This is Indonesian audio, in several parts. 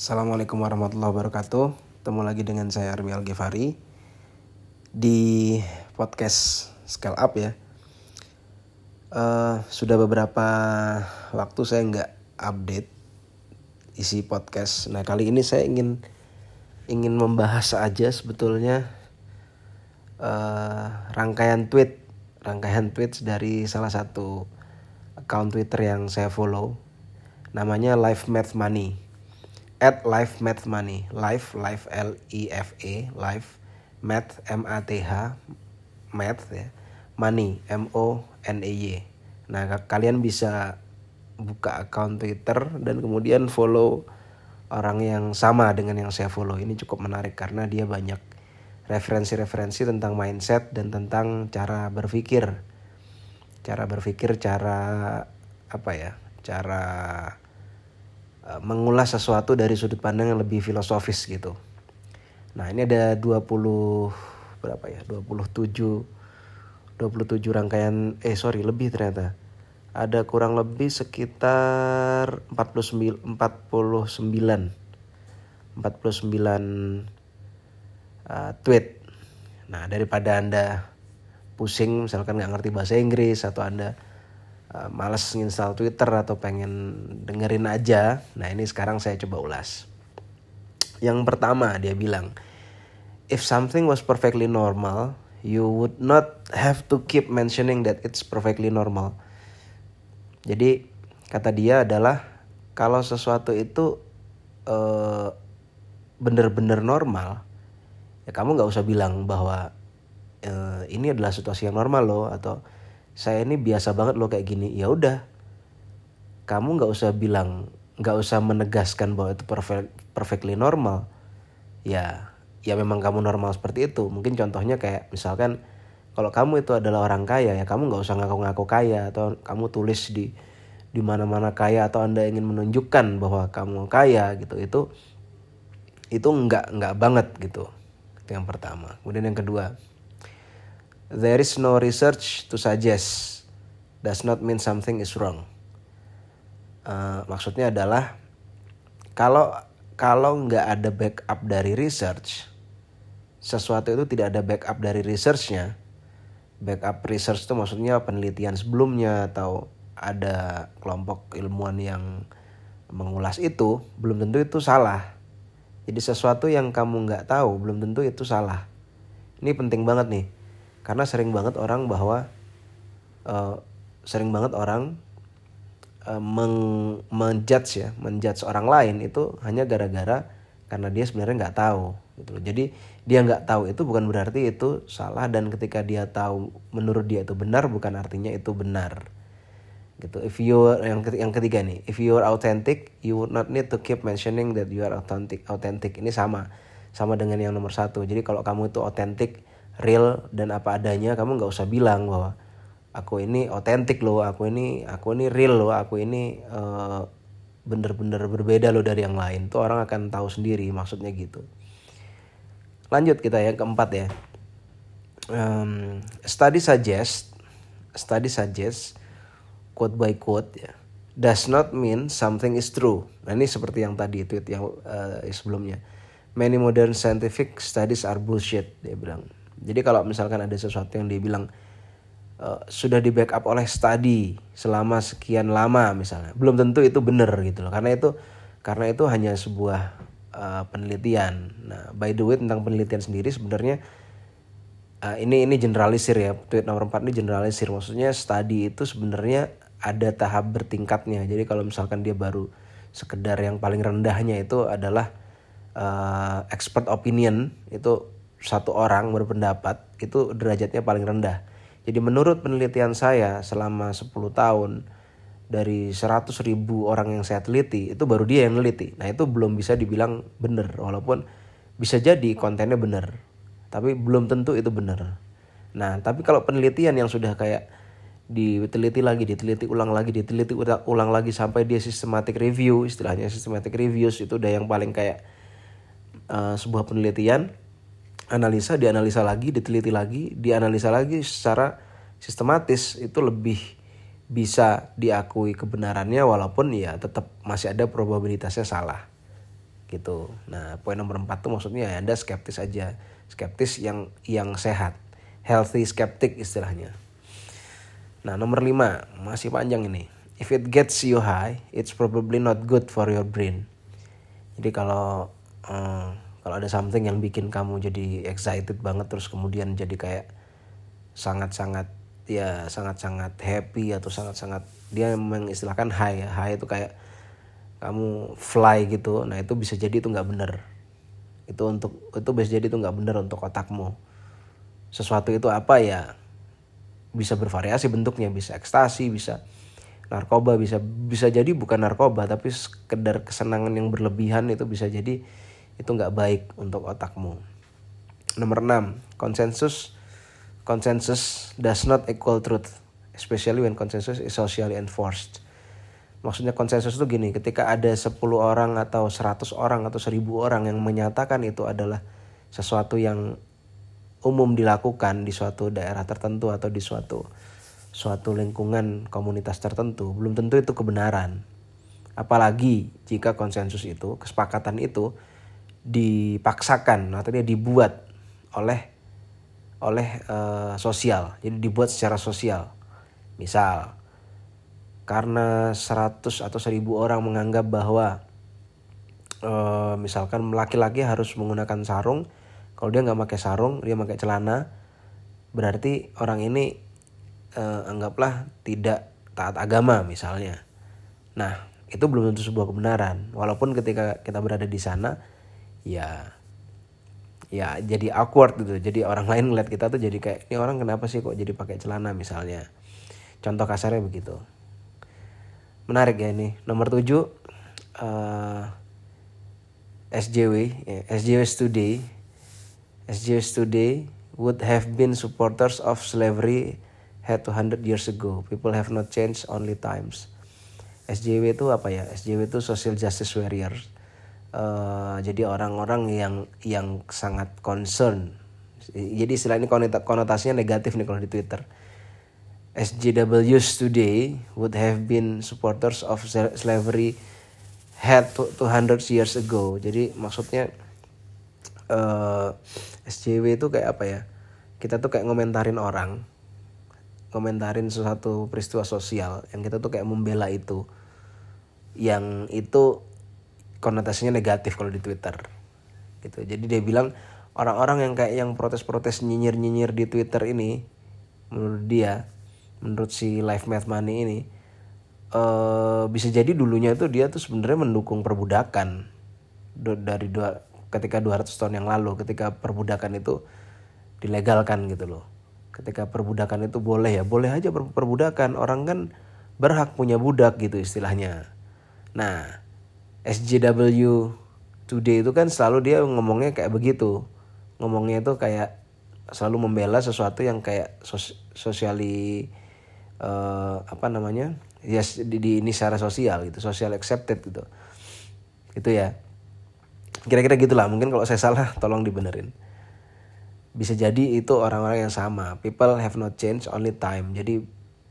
Assalamualaikum warahmatullahi wabarakatuh. Ketemu lagi dengan saya Armi Al Ghifari di podcast Scale Up ya. Uh, sudah beberapa waktu saya nggak update isi podcast. Nah kali ini saya ingin ingin membahas aja sebetulnya uh, rangkaian tweet rangkaian tweets dari salah satu account Twitter yang saya follow namanya Life Math Money at life math money. Life life l i f e life math m a t h math ya. Money m o n e y. Nah kalian bisa buka account Twitter dan kemudian follow orang yang sama dengan yang saya follow. Ini cukup menarik karena dia banyak referensi-referensi tentang mindset dan tentang cara berpikir. Cara berpikir cara apa ya cara mengulas sesuatu dari sudut pandang yang lebih filosofis gitu. Nah, ini ada 20 berapa ya? 27 27 rangkaian eh sorry lebih ternyata. Ada kurang lebih sekitar 49 49 49 uh, tweet. Nah, daripada Anda pusing misalkan nggak ngerti bahasa Inggris atau Anda uh, males nginstal Twitter atau pengen dengerin aja. Nah ini sekarang saya coba ulas. Yang pertama dia bilang, if something was perfectly normal, you would not have to keep mentioning that it's perfectly normal. Jadi kata dia adalah kalau sesuatu itu uh, bener-bener normal, ya kamu nggak usah bilang bahwa uh, ini adalah situasi yang normal loh atau saya ini biasa banget loh kayak gini. Ya udah. Kamu nggak usah bilang nggak usah menegaskan bahwa itu perfect, perfectly normal. Ya ya memang kamu normal seperti itu. Mungkin contohnya kayak misalkan kalau kamu itu adalah orang kaya ya kamu nggak usah ngaku-ngaku kaya atau kamu tulis di di mana-mana kaya atau anda ingin menunjukkan bahwa kamu kaya gitu itu itu nggak nggak banget gitu. Itu yang pertama. Kemudian yang kedua There is no research to suggest does not mean something is wrong. Uh, maksudnya adalah kalau kalau nggak ada backup dari research, sesuatu itu tidak ada backup dari researchnya. Backup research itu maksudnya penelitian sebelumnya atau ada kelompok ilmuwan yang mengulas itu, belum tentu itu salah. Jadi sesuatu yang kamu nggak tahu belum tentu itu salah. Ini penting banget nih karena sering banget orang bahwa uh, sering banget orang uh, meng menjudge ya menjudge orang lain itu hanya gara-gara karena dia sebenarnya nggak tahu gitu loh. Jadi dia nggak tahu itu bukan berarti itu salah dan ketika dia tahu menurut dia itu benar bukan artinya itu benar. Gitu. If you yang ketiga, yang ketiga nih if you are authentic you would not need to keep mentioning that you are authentic. Authentic ini sama sama dengan yang nomor satu. Jadi kalau kamu itu authentic real dan apa adanya kamu nggak usah bilang bahwa aku ini otentik loh aku ini aku ini real loh aku ini bener bener-bener berbeda loh dari yang lain. Tuh orang akan tahu sendiri maksudnya gitu. Lanjut kita yang keempat ya. Um, study suggest study suggest quote by quote ya does not mean something is true. Nah ini seperti yang tadi tweet yang uh, sebelumnya. Many modern scientific studies are bullshit dia bilang jadi kalau misalkan ada sesuatu yang dia bilang uh, sudah di backup oleh study selama sekian lama misalnya, belum tentu itu benar gitu loh. Karena itu karena itu hanya sebuah uh, penelitian. Nah, by the way tentang penelitian sendiri sebenarnya uh, ini ini generalisir ya. Tweet nomor 4 ini generalisir. Maksudnya study itu sebenarnya ada tahap bertingkatnya. Jadi kalau misalkan dia baru sekedar yang paling rendahnya itu adalah uh, expert opinion itu satu orang berpendapat itu derajatnya paling rendah. Jadi menurut penelitian saya selama 10 tahun dari 100 ribu orang yang saya teliti itu baru dia yang neliti. Nah itu belum bisa dibilang benar walaupun bisa jadi kontennya benar. Tapi belum tentu itu benar. Nah tapi kalau penelitian yang sudah kayak diteliti lagi, diteliti ulang lagi, diteliti ulang lagi sampai dia systematic review, istilahnya systematic reviews itu udah yang paling kayak uh, sebuah penelitian analisa dianalisa lagi diteliti lagi dianalisa lagi secara sistematis itu lebih bisa diakui kebenarannya walaupun ya tetap masih ada probabilitasnya salah. Gitu. Nah poin nomor empat tuh maksudnya ya anda skeptis aja skeptis yang yang sehat. Healthy skeptic istilahnya. Nah nomor lima masih panjang ini. If it gets you high it's probably not good for your brain. Jadi kalau uh, kalau ada something yang bikin kamu jadi excited banget terus kemudian jadi kayak sangat-sangat ya sangat-sangat happy atau sangat-sangat dia mengistilahkan high ya high itu kayak kamu fly gitu nah itu bisa jadi itu nggak bener. Itu untuk itu bisa jadi itu nggak bener untuk otakmu. Sesuatu itu apa ya bisa bervariasi bentuknya bisa ekstasi bisa narkoba bisa bisa jadi bukan narkoba tapi sekedar kesenangan yang berlebihan itu bisa jadi itu nggak baik untuk otakmu nomor 6 konsensus consensus does not equal truth, especially when consensus is socially enforced. Maksudnya konsensus itu gini, ketika ada 10 orang atau 100 orang atau 1000 orang yang menyatakan itu adalah sesuatu yang umum dilakukan di suatu daerah tertentu atau di suatu suatu lingkungan komunitas tertentu, belum tentu itu kebenaran. Apalagi jika konsensus itu, kesepakatan itu dipaksakan dia dibuat oleh oleh uh, sosial. Jadi dibuat secara sosial. Misal karena 100 atau 1000 orang menganggap bahwa uh, misalkan laki-laki harus menggunakan sarung, kalau dia nggak pakai sarung, dia pakai celana, berarti orang ini uh, anggaplah tidak taat agama misalnya. Nah, itu belum tentu sebuah kebenaran. Walaupun ketika kita berada di sana, ya. Ya jadi awkward gitu. Jadi orang lain ngeliat kita tuh jadi kayak ini orang kenapa sih kok jadi pakai celana? misalnya. Contoh kasarnya begitu. Menarik ya ini. Nomor tujuh uh, SJW yeah, SJW Today. SJW Today would have been supporters of slavery had 200 years ago. People have not changed only times. SJW itu apa ya? SJW itu social justice warriors uh, jadi orang-orang yang yang sangat concern. Jadi istilah ini konotasinya negatif nih kalau di Twitter. SJWs today would have been supporters of slavery had 200 years ago. Jadi maksudnya uh, eh, SJW itu kayak apa ya? Kita tuh kayak ngomentarin orang ngomentarin sesuatu peristiwa sosial yang kita tuh kayak membela itu. Yang itu konotasinya negatif kalau di Twitter. Gitu. Jadi dia bilang orang-orang yang kayak yang protes-protes nyinyir-nyinyir di Twitter ini menurut dia menurut si Life Math Money ini uh, bisa jadi dulunya tuh dia tuh sebenarnya mendukung perbudakan dari dua ketika 200 tahun yang lalu ketika perbudakan itu dilegalkan gitu loh. Ketika perbudakan itu boleh ya boleh aja perbudakan. Orang kan berhak punya budak gitu istilahnya. Nah SJW Today itu kan selalu dia ngomongnya kayak begitu. Ngomongnya itu kayak selalu membela sesuatu yang kayak sos sosiali uh, apa namanya? Ya di, di ini secara sosial gitu social accepted gitu. Itu ya. Kira-kira gitulah mungkin kalau saya salah tolong dibenerin. Bisa jadi itu orang-orang yang sama. People have not changed only time. Jadi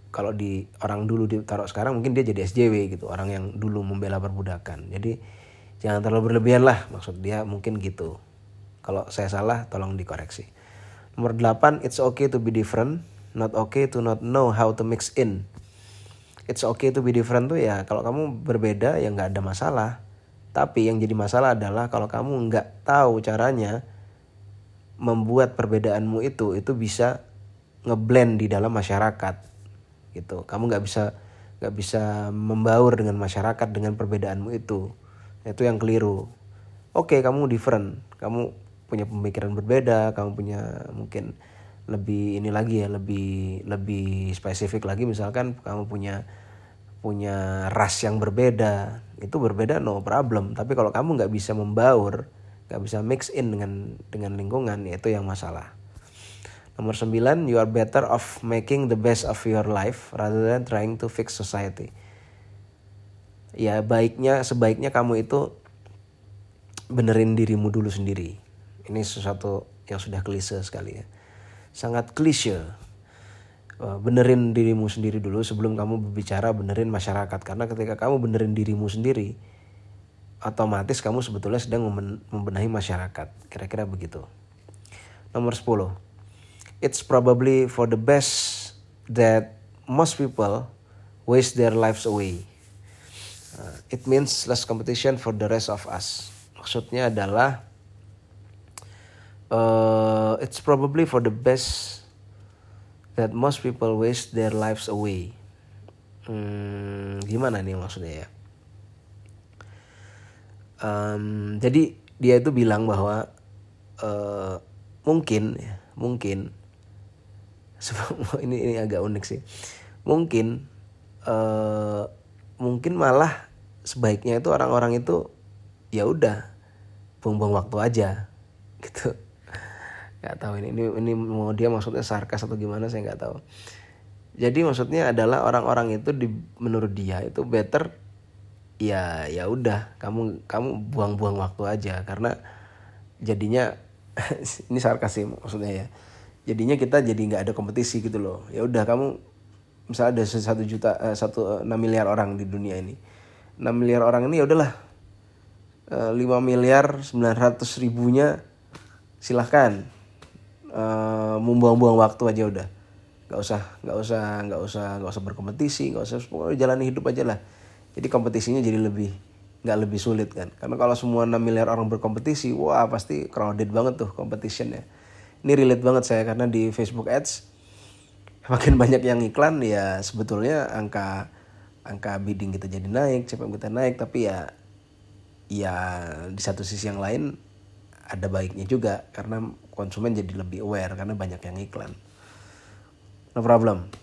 kalau di orang dulu ditaruh sekarang mungkin dia jadi SJW gitu orang yang dulu membela perbudakan. Jadi jangan terlalu berlebihan lah maksud dia mungkin gitu. Kalau saya salah tolong dikoreksi. Nomor 8 it's okay to be different not okay to not know how to mix in. It's okay to be different tuh ya kalau kamu berbeda ya nggak ada masalah. Tapi yang jadi masalah adalah kalau kamu nggak tahu caranya membuat perbedaanmu itu itu bisa ngeblend di dalam masyarakat gitu. Kamu nggak bisa nggak bisa membaur dengan masyarakat dengan perbedaanmu itu. Itu yang keliru. Oke kamu different. Kamu punya pemikiran berbeda kamu punya mungkin lebih ini lagi ya lebih lebih spesifik lagi. Misalkan kamu punya punya ras yang berbeda itu berbeda no problem. Tapi kalau kamu nggak bisa membaur nggak bisa mix in dengan dengan lingkungan ya itu yang masalah Nomor 9, you are better off making the best of your life rather than trying to fix society. Ya, baiknya sebaiknya kamu itu benerin dirimu dulu sendiri. Ini sesuatu yang sudah klise sekali ya. Sangat klise. Eh, benerin dirimu sendiri dulu sebelum kamu berbicara benerin masyarakat karena ketika kamu benerin dirimu sendiri otomatis kamu sebetulnya sedang membenahi masyarakat. Kira-kira begitu. Nomor 10. It's probably for the best that most people waste their lives away. Uh, it means less competition for the rest of us. Maksudnya adalah uh, it's probably for the best that most people waste their lives away. Hmm, gimana nih maksudnya ya? Um, jadi dia itu bilang bahwa uh, mungkin ya, mungkin ini ini agak unik sih. Mungkin uh, mungkin malah sebaiknya itu orang-orang itu ya udah buang-buang waktu aja gitu. Nggak tahu ini ini ini mau dia maksudnya sarkas atau gimana saya nggak tahu. Jadi maksudnya adalah orang-orang itu di menurut dia itu better ya ya udah kamu kamu buang-buang waktu aja. Karena jadinya ini sarkas sih maksudnya ya jadinya kita jadi nggak ada kompetisi gitu loh. Ya udah kamu misalnya ada satu juta eh, satu eh, enam miliar orang di dunia ini. Enam miliar orang ini ya udahlah eh, lima miliar sembilan ratus ribunya silahkan membuang-buang waktu aja udah. Nggak usah nggak usah nggak usah nggak usah berkompetisi nggak usah pokoknya jalani hidup aja lah. Jadi kompetisinya jadi lebih nggak lebih sulit kan. Karena kalau semua 6 miliar orang berkompetisi wah pasti crowded banget tuh competitionnya ini relate banget saya karena di Facebook Ads makin banyak yang iklan ya sebetulnya angka angka bidding kita jadi naik CPM kita naik tapi ya ya di satu sisi yang lain ada baiknya juga karena konsumen jadi lebih aware karena banyak yang iklan. No problem.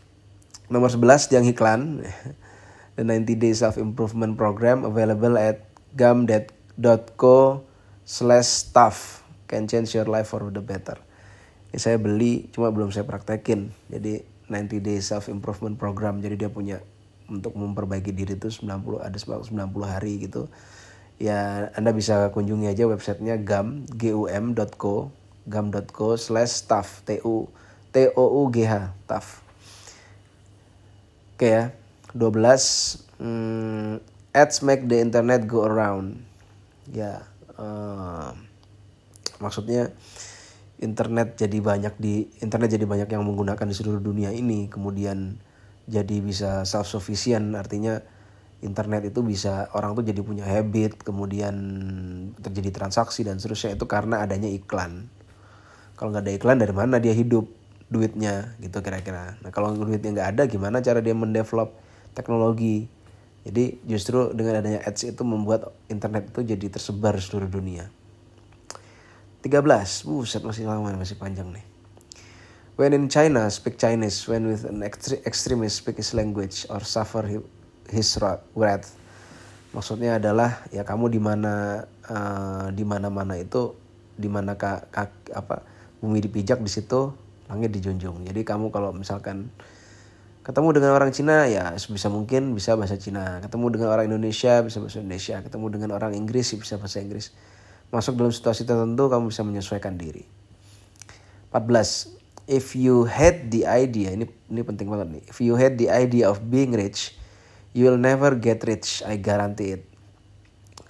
Nomor 11 yang iklan. The 90 Days of Improvement Program available at gum.co slash staff can change your life for the better. Ini saya beli cuma belum saya praktekin. Jadi 90 Days of Improvement Program. Jadi dia punya untuk memperbaiki diri itu 90 ada 90 hari gitu. Ya Anda bisa kunjungi aja websitenya gum gum.co gam.co slash staff t u t o u g h taf oke ya 12 hmm, ads make the internet go around ya uh, maksudnya internet jadi banyak di internet jadi banyak yang menggunakan di seluruh dunia ini. Kemudian jadi bisa self sufficient artinya internet itu bisa orang tuh jadi punya habit kemudian terjadi transaksi dan seterusnya. Itu karena adanya iklan. Kalau nggak ada iklan dari mana dia hidup duitnya gitu kira-kira. Nah kalau duitnya nggak ada gimana cara dia mendevelop teknologi? Jadi justru dengan adanya ads itu membuat internet itu jadi tersebar seluruh dunia 13 buset masih lama masih panjang nih. When in China, speak Chinese. When with an extremist, speak his language or suffer his wrath. Maksudnya adalah ya kamu di mana uh, di mana mana itu di mana kak, apa bumi dipijak di situ langit dijunjung. Jadi kamu kalau misalkan ketemu dengan orang Cina ya bisa mungkin bisa bahasa Cina. Ketemu dengan orang Indonesia bisa bahasa Indonesia. Ketemu dengan orang Inggris bisa bahasa Inggris masuk dalam situasi tertentu kamu bisa menyesuaikan diri. 14 if you had the idea ini ini penting banget nih. If you had the idea of being rich you will never get rich I guarantee it.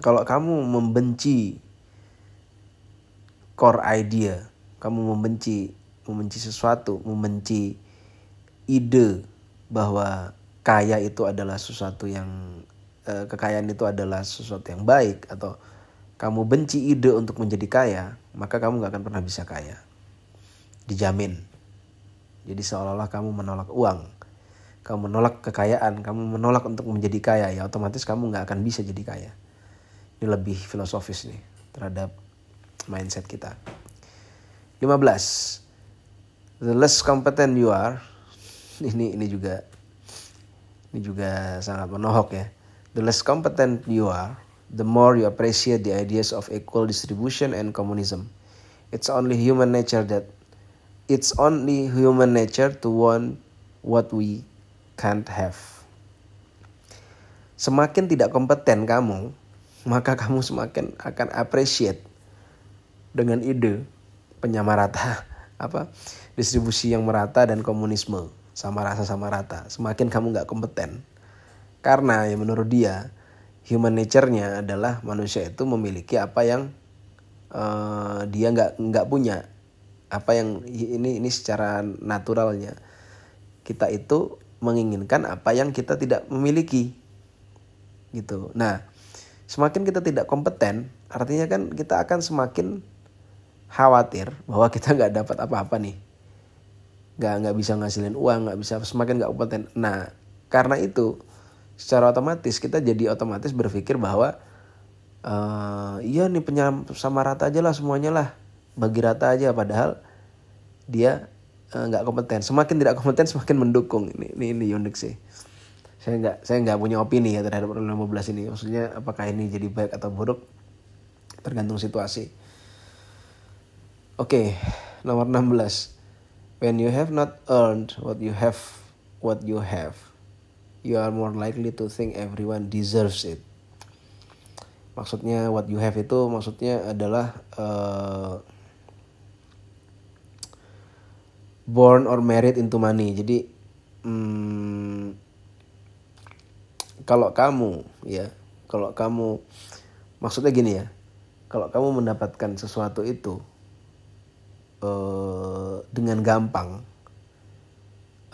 Kalau kamu membenci core idea kamu membenci membenci sesuatu, membenci ide bahwa kaya itu adalah sesuatu yang eh, kekayaan itu adalah sesuatu yang baik atau kamu benci ide untuk menjadi kaya, maka kamu gak akan pernah bisa kaya. Dijamin. Jadi seolah-olah kamu menolak uang, kamu menolak kekayaan, kamu menolak untuk menjadi kaya, ya otomatis kamu gak akan bisa jadi kaya. Ini lebih filosofis nih terhadap mindset kita. 15. The less competent you are, ini ini juga ini juga sangat menohok ya. The less competent you are, the more you appreciate the ideas of equal distribution and communism. It's only human nature that it's only human nature to want what we can't have. Semakin tidak kompeten kamu, maka kamu semakin akan appreciate dengan ide penyamarata apa distribusi yang merata dan komunisme sama rasa sama rata semakin kamu nggak kompeten karena ya menurut dia human nature-nya adalah manusia itu memiliki apa yang uh, dia nggak nggak punya. Apa yang ini ini secara naturalnya. Kita itu menginginkan apa yang kita tidak memiliki. Gitu. Nah semakin kita tidak kompeten artinya kan kita akan semakin khawatir bahwa kita nggak dapat apa-apa nih. Nggak nggak bisa ngasilin uang nggak bisa semakin nggak kompeten. Nah karena itu secara otomatis kita jadi otomatis berpikir bahwa uh, iya nih penyelam sama rata aja lah semuanya lah. Bagi rata aja padahal dia eh, nggak uh, kompeten. Semakin tidak kompeten semakin mendukung. Ini ini, ini unik sih. Saya nggak saya nggak punya opini ya terhadap 15 ini. Maksudnya apakah ini jadi baik atau buruk? Tergantung situasi. Oke okay, nomor 16 when you have not earned what you have what you have you are more likely to think everyone deserves it. Maksudnya what you have itu maksudnya adalah uh, born or married into money. Jadi hmm, kalau kamu ya, kalau kamu maksudnya gini ya, kalau kamu mendapatkan sesuatu itu uh, dengan gampang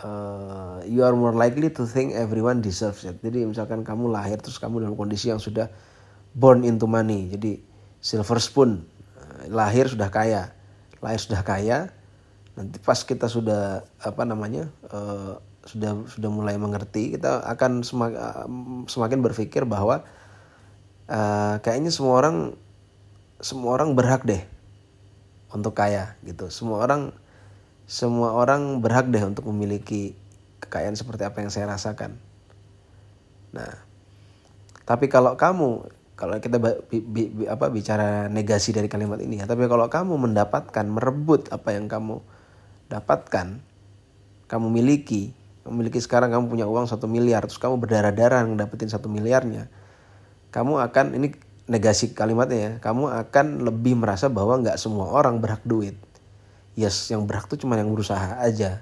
uh, you are more likely to think everyone deserves it. Jadi misalkan kamu lahir terus kamu dalam kondisi yang sudah born into money. Jadi silver spoon uh, lahir sudah kaya, lahir sudah kaya. Nanti pas kita sudah apa namanya uh, sudah sudah mulai mengerti, kita akan semak, semakin berpikir bahwa uh, kayaknya semua orang semua orang berhak deh untuk kaya gitu. Semua orang semua orang berhak deh untuk memiliki kekayaan seperti apa yang saya rasakan. Nah, tapi kalau kamu kalau kita bi, bi, bi, apa bicara negasi dari kalimat ini ya, tapi kalau kamu mendapatkan merebut apa yang kamu dapatkan, kamu miliki, memiliki sekarang kamu punya uang satu miliar, terus kamu berdarah-darah dapetin satu miliarnya, kamu akan ini negasi kalimatnya ya, kamu akan lebih merasa bahwa nggak semua orang berhak duit yes yang berhak tuh cuma yang berusaha aja.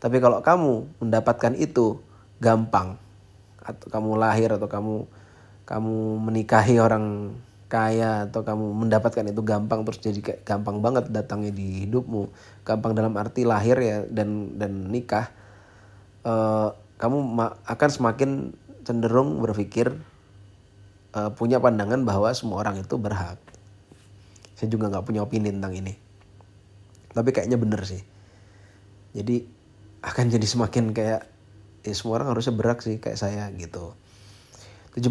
Tapi kalau kamu mendapatkan itu gampang. Atau kamu lahir atau kamu kamu menikahi orang kaya atau kamu mendapatkan itu gampang terus jadi kayak gampang banget datangnya di hidupmu. Gampang dalam arti lahir ya dan dan nikah. Uh, kamu akan semakin cenderung berpikir uh, punya pandangan bahwa semua orang itu berhak. Saya juga nggak punya opini tentang ini tapi kayaknya bener sih. Jadi akan jadi semakin kayak ya semua orang harusnya berak sih kayak saya gitu. 17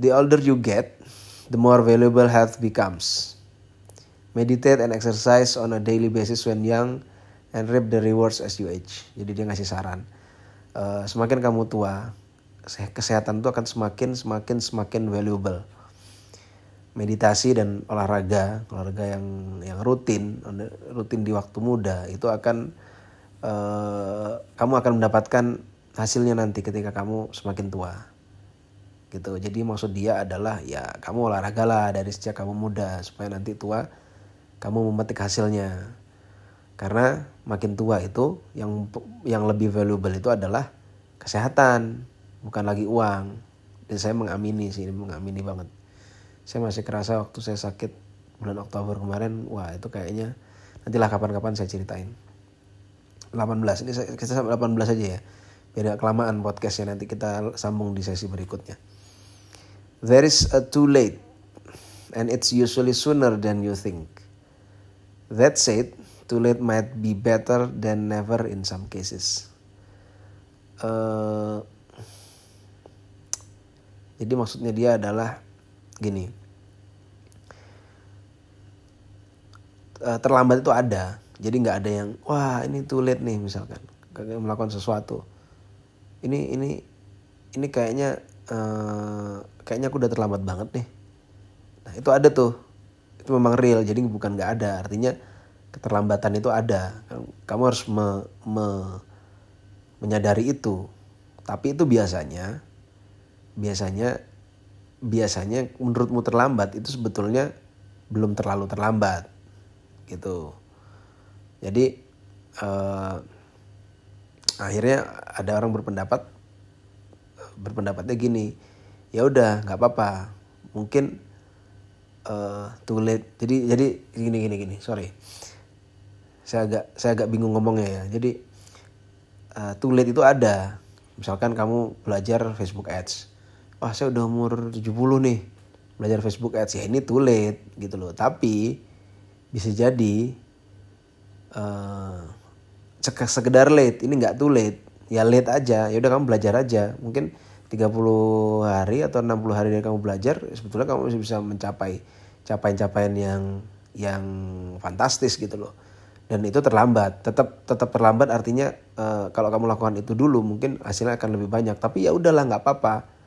the older you get the more valuable health becomes. Meditate and exercise on a daily basis when young and reap the rewards as you age. Jadi dia ngasih saran. Uh, semakin kamu tua kesehatan itu akan semakin semakin semakin valuable meditasi dan olahraga olahraga yang yang rutin rutin di waktu muda itu akan uh, kamu akan mendapatkan hasilnya nanti ketika kamu semakin tua. Gitu. Jadi maksud dia adalah ya kamu olahraga lah dari sejak kamu muda supaya nanti tua kamu memetik hasilnya. Karena makin tua itu yang yang lebih valuable itu adalah kesehatan bukan lagi uang. Dan saya mengamini sih mengamini banget saya masih kerasa waktu saya sakit bulan Oktober kemarin wah itu kayaknya nantilah kapan-kapan saya ceritain. 18 ini kita sampai 18 aja ya. Biar kelamaan podcastnya nanti kita sambung di sesi berikutnya. There is a too late and it's usually sooner than you think. That said too late might be better than never in some cases. Uh, jadi maksudnya dia adalah gini. Uh, terlambat itu ada jadi nggak ada yang wah ini too late nih misalkan. Melakukan sesuatu. Ini ini ini kayaknya uh, kayaknya aku udah terlambat banget nih. Nah itu ada tuh. Itu memang real jadi bukan nggak ada. Artinya keterlambatan itu ada. Kamu harus me, me, menyadari itu. Tapi itu biasanya biasanya biasanya menurutmu terlambat itu sebetulnya belum terlalu terlambat gitu. Jadi uh, akhirnya ada orang berpendapat berpendapatnya gini ya udah nggak apa-apa mungkin uh, too late. Jadi jadi gini gini gini sorry. Saya agak saya agak bingung ngomongnya ya. Jadi uh, too late itu ada. Misalkan kamu belajar Facebook Ads wah saya udah umur 70 nih belajar Facebook Ads. Ya ini too late gitu loh. Tapi bisa jadi uh, sekedar late ini nggak too late. Ya late aja. Ya udah kamu belajar aja. Mungkin 30 hari atau 60 hari dari kamu belajar sebetulnya kamu masih bisa mencapai capaian-capaian yang yang fantastis gitu loh. Dan itu terlambat. Tetap tetap terlambat artinya uh, kalau kamu lakukan itu dulu mungkin hasilnya akan lebih banyak. Tapi ya udahlah nggak apa-apa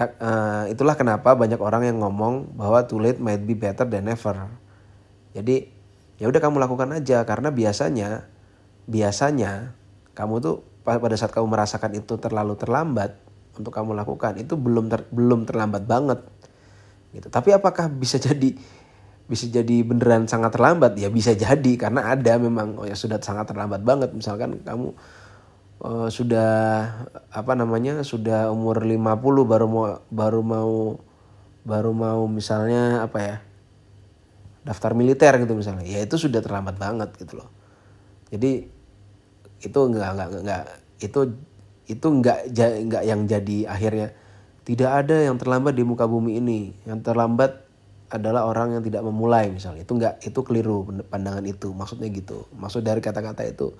uh, itulah kenapa banyak orang yang ngomong bahwa too late might be better than never. Jadi ya udah kamu lakukan aja karena biasanya biasanya kamu tuh pada saat kamu merasakan itu terlalu terlambat untuk kamu lakukan itu belum ter, belum terlambat banget gitu. Tapi apakah bisa jadi bisa jadi beneran sangat terlambat? Ya bisa jadi karena ada memang oh ya sudah sangat terlambat banget misalkan kamu uh, sudah apa namanya sudah umur 50 baru mau baru mau baru mau misalnya apa ya daftar militer gitu misalnya. Ya itu sudah terlambat banget gitu loh. Jadi itu enggak enggak enggak itu itu enggak enggak yang jadi akhirnya. Tidak ada yang terlambat di muka bumi ini. Yang terlambat adalah orang yang tidak memulai misalnya. Itu enggak itu keliru pandangan itu. Maksudnya gitu. Maksud dari kata-kata itu.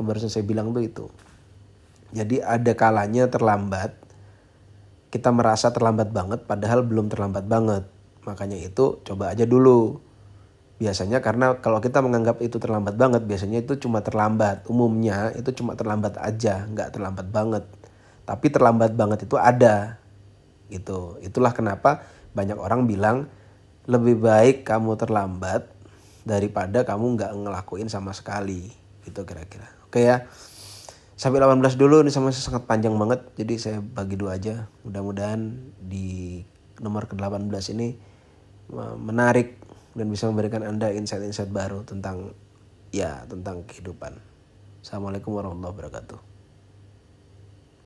Yang barusan saya bilang tuh itu jadi ada kalanya terlambat. Kita merasa terlambat banget padahal belum terlambat banget. Makanya itu coba aja dulu. Biasanya karena kalau kita menganggap itu terlambat banget, biasanya itu cuma terlambat. Umumnya itu cuma terlambat aja, nggak terlambat banget. Tapi terlambat banget itu ada. Gitu. Itulah kenapa banyak orang bilang lebih baik kamu terlambat daripada kamu nggak ngelakuin sama sekali. Gitu kira-kira. Oke ya sampai 18 dulu ini sama sangat panjang banget. Jadi saya bagi dua aja. Mudah-mudahan di nomor ke-18 ini menarik dan bisa memberikan anda insight-insight baru tentang ya tentang kehidupan. Assalamualaikum warahmatullahi wabarakatuh